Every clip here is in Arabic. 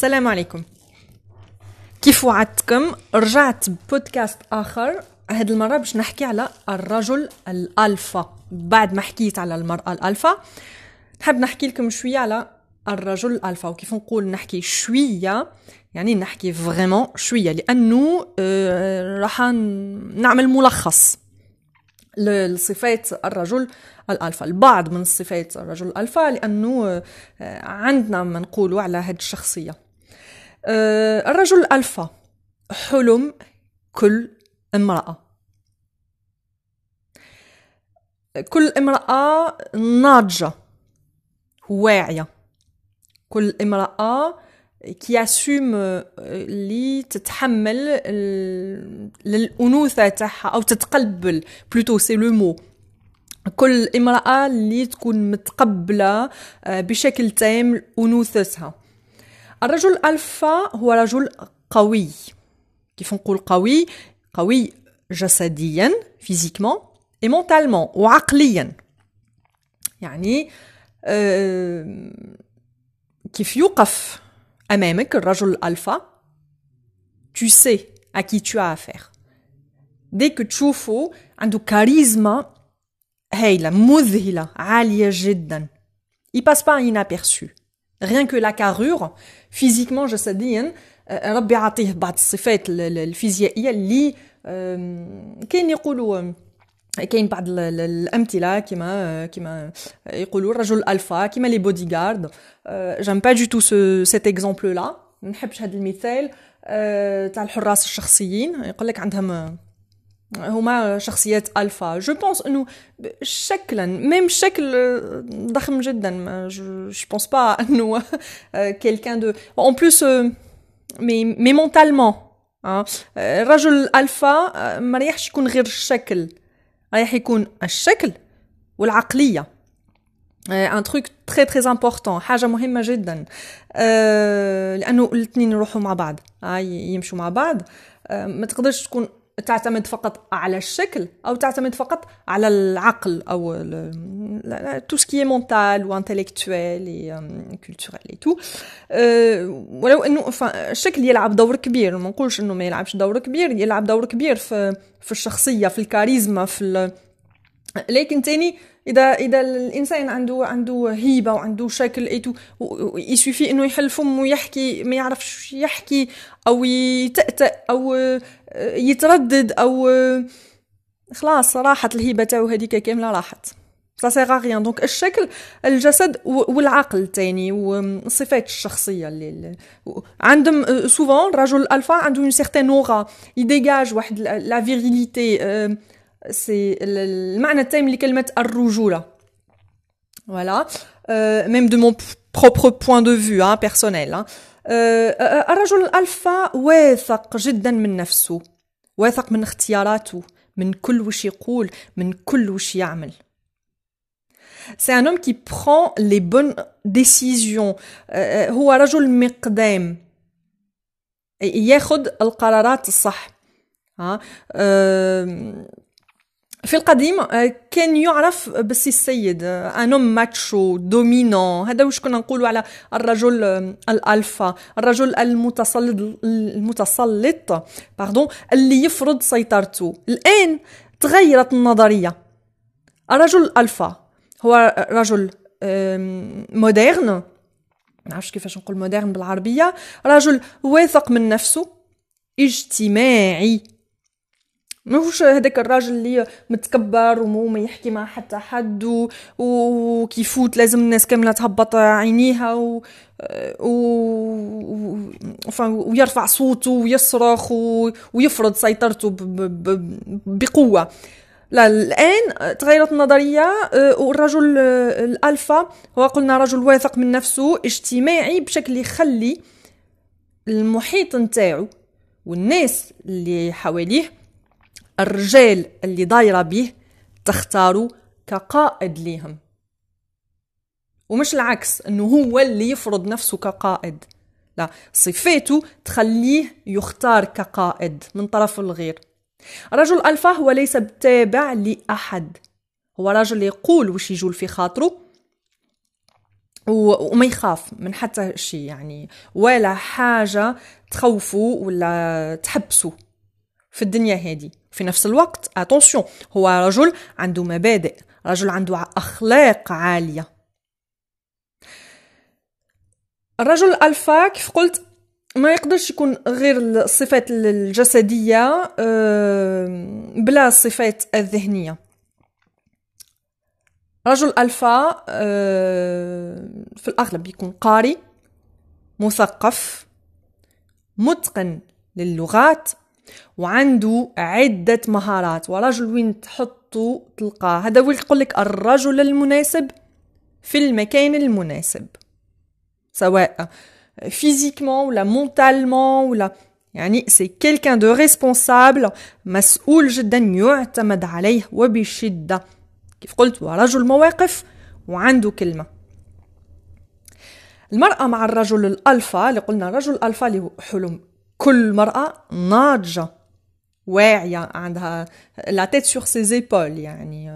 السلام عليكم. كيف وعدتكم؟ رجعت بودكاست آخر. هاد المرة باش نحكي على الرجل الألفا. بعد ما حكيت على المرأة الألفا نحب نحكي لكم شوية على الرجل الألفا. وكيف نقول نحكي شوية؟ يعني نحكي vraiment شوية لأنه آه راح نعمل ملخص لصفات الرجل الألفا. البعض من صفات الرجل الألفا لأنه آه، عندنا ما نقولوا على هذه الشخصية. الرجل الالفا حلم كل امرأة. كل امرأة ناضجة واعية. كل امرأة qui assume اللي تتحمل للأنوثة تاعها أو تتقبل plutôt c'est le mot كل امرأة اللي تكون متقبلة بشكل تام انوثتها الرجل ألفا هو رجل قوي. كيف نقول قوي؟ قوي جسديا physiquement et mentalement وعقليا يعني كيف يوقف أمامك الرجل الالفا tu sais à qui tu as affaire. Dès que تشوفه عنده كاريزما هايلة مذهلة عالية جدا. Il passe pas inaperçu. Rien que la carrure physiquement جسديا ربي عطيه بعض الصفات الفيزيائية اللي كاين يقولوا كاين بعض الامثله كما كما يقولوا الرجل الفا كما les bodyguards j'aime pas du tout cet exemple là ما نحبش هذا المثال تاع الحراس الشخصيين يقول لك عندهم هما شخصيات ألفا. je pense إنه شكلا même شكل ضخم جدا. je pense pas إنه quelqu'un de en plus mais mais mentalement الرجل الالفا ما ريحش يكون غير الشكل. رايح يكون الشكل والعقلية. un truc très très important حاجة مهمة جدا. لأنه الاثنين يروحوا مع بعض. آه يمشوا مع بعض. ما تقدرش تكون تعتمد فقط على الشكل أو تعتمد فقط على العقل أو tout ce qui mental و intellectuel et culturel et tout ولو إنه الشكل يلعب دور كبير. ما نقولش إنه ما يلعبش دور كبير. يلعب دور كبير في في الشخصية في الكاريزما في لكن تاني إذا إذا الإنسان عنده عنده هيبة وعنده شكل et tout il suffit إنه يحل فم ويحكي ما يعرفش يحكي أو يتأتأ أو يتردد أو خلاص راحت الهيبة تاعو هذيك كاملة راحت. ça sert à rien donc الشكل الجسد والعقل تاني والصفات الشخصية اللي عندهم souvent الرجل الألفا عنده une certaine aura ي dégage واحد la virilité c'est المعنى التام لكلمه الرجوله voilà même de mon propre point de vue hein. الرجل الالفا واثق جدا من نفسه واثق من اختياراته من كل وش يقول من كل وش يعمل C'est un homme qui prend les bonnes décisions. هو رجل مقدام. ياخذ القرارات الصح. ها في القديم كان يعرف بالسي السيد un macho dominant هذا واش كنا نقولوا على الرجل الألفا. الرجل المتسلط المتسلط pardon اللي يفرض سيطرته. الآن تغيرت النظرية. الرجل الالفا هو رجل مودرن نعرفش كيفاش نقول مودرن بالعربية. رجل واثق من نفسه اجتماعي. ماهوش هذاك الراجل اللي متكبر ومو ما يحكي مع حتى حد و... وكيفوت لازم الناس كاملة تهبط عينيها و... و... ويرفع صوته ويصرخ و... ويفرض سيطرته ب... ب... بقوة. لا الآن تغيرت النظرية والرجل الألفا هو قلنا رجل واثق من نفسه اجتماعي بشكل يخلي المحيط نتاعو والناس اللي حواليه الرجال اللي دايرة به تختاروا كقائد ليهم. ومش العكس إنه هو اللي يفرض نفسه كقائد. لا صفاته تخليه يختار كقائد من طرف الغير. رجل الفا هو ليس تابع لأحد. هو رجل يقول وش يجول في خاطره وما يخاف من حتى شيء يعني ولا حاجة تخوفه ولا تحبسه. في الدنيا هذه في نفس الوقت اتونسيون هو رجل عنده مبادئ رجل عنده أخلاق عالية. الرجل الألفا كيف قلت ما يقدرش يكون غير الصفات الجسدية بلا الصفات الذهنية. رجل ألفا في الأغلب يكون قاري مثقف متقن للغات وعنده عدة مهارات ورجل وين تحطه تلقاه. هذا هو يقول لك الرجل المناسب في المكان المناسب سواء physiquement ولا mentalement ولا يعني c'est quelqu'un de responsable مسؤول جدا يعتمد عليه وبشدة. كيف قلت؟ هو رجل مواقف وعنده كلمة. المرأة مع الرجل الألفا اللي قلنا الرجل الألفا اللي هو حلم كل مرأة ناضجة واعية عندها la tête sur ses épaules يعني.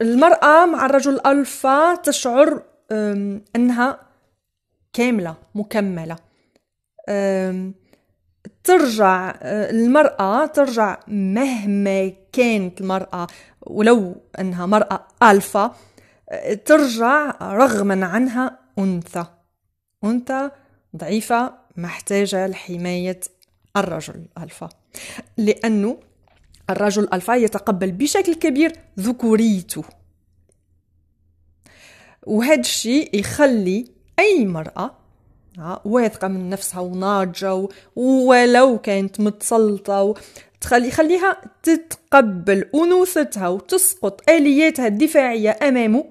المرأة مع الرجل الألفا تشعر أنها كاملة مكملة. ترجع المرأة ترجع مهما كانت المرأة ولو أنها مرأة ألفا ترجع رغما عنها أنثى. أنثى ضعيفة محتاجة لحماية الرجل الألفا. لأنه الرجل الألفا يتقبل بشكل كبير ذكوريته. وهذا الشيء يخلي أي مرأة واثقة من نفسها وناضجة ولو كانت متسلطة تخلي خليها تتقبل أنوثتها وتسقط آلياتها الدفاعية أمامه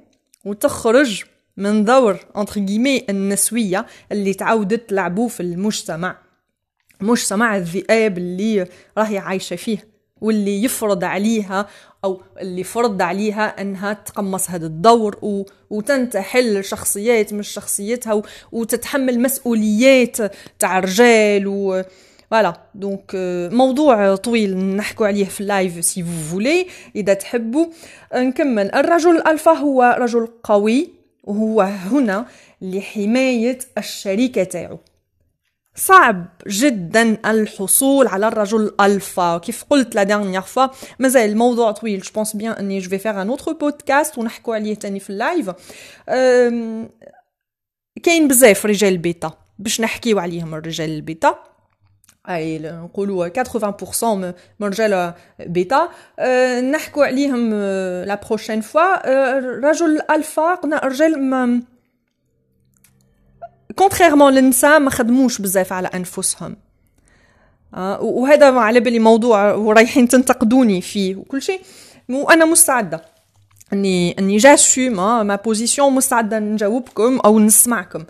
وتخرج من دور انتر جيمي النسوية اللي تعودت تلعبوه في المجتمع. مجتمع الذئاب اللي راهي عايشه فيه واللي يفرض عليها أو اللي فرض عليها إنها تقمص هذا الدور و... وتنتحل شخصيات مش شخصيتها و... وتتحمل مسؤوليات تاع الرجال و voilà donc موضوع طويل نحكوا عليه في ال live si vous voulez إذا تحبوا. نكمل. الرجل الالفا هو رجل قوي. وهو هنا لحماية الشريكة تاعو. صعب جدا الحصول على الرجل ألفا. كيف قلت la dernière fois مازال الموضوع طويل. je pense bien أني je vais faire un autre podcast ونحكوا عليه تاني في ال live. كاين بزاف رجال بيتا. باش نحكيو عليهم الرجال البيتا. أي نقولوا 80% من رجال بيتا. نحكوا عليهم la prochaine fois. رجل ألفا قلنا رجال ما contrairement للنساء ما خدموش بزاف على أنفسهم. وهذا على بالي موضوع ورايحين تنتقدوني فيه وكل شيء. وأنا مستعدة. اني أني j'assume ma position مستعدة نجاوبكم أو نسمعكم.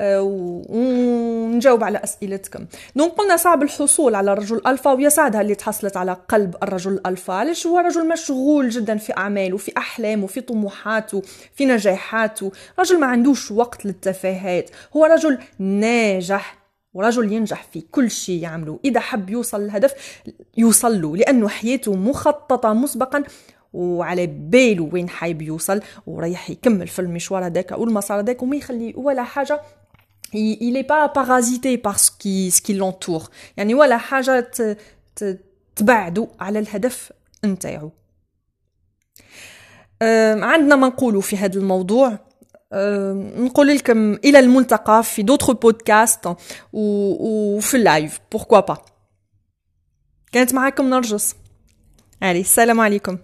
ونجاوب على أسئلتكم. donc قلنا صعب الحصول على الرجل الفا ويسعدها اللي تحصلت على قلب الرجل الفا علاش هو رجل مشغول جدا في أعماله في احلامه في طموحاته في نجاحاته؟ رجل ما عندوش وقت للتفاهات. هو رجل ناجح ورجل ينجح في كل شيء يعمله. إذا حب يوصل للهدف يوصل له لأنه حياته مخططة مسبقا وعلى باله وين حايب يوصل ورايح يكمل في المشوار هذاك والمسار هذاك وما يخلي ولا حاجة il n'est pas parasité par ce qui, ce qui l'entoure. يعني ولا حاجة تبعدو على الهدف نتاعو عندنا ما نقولوا في هذا الموضوع. نقول لكم إلى الملتقى في d'autres podcasts وفي ال live pourquoi pas كانت معاكم نرجس. علي السلام عليكم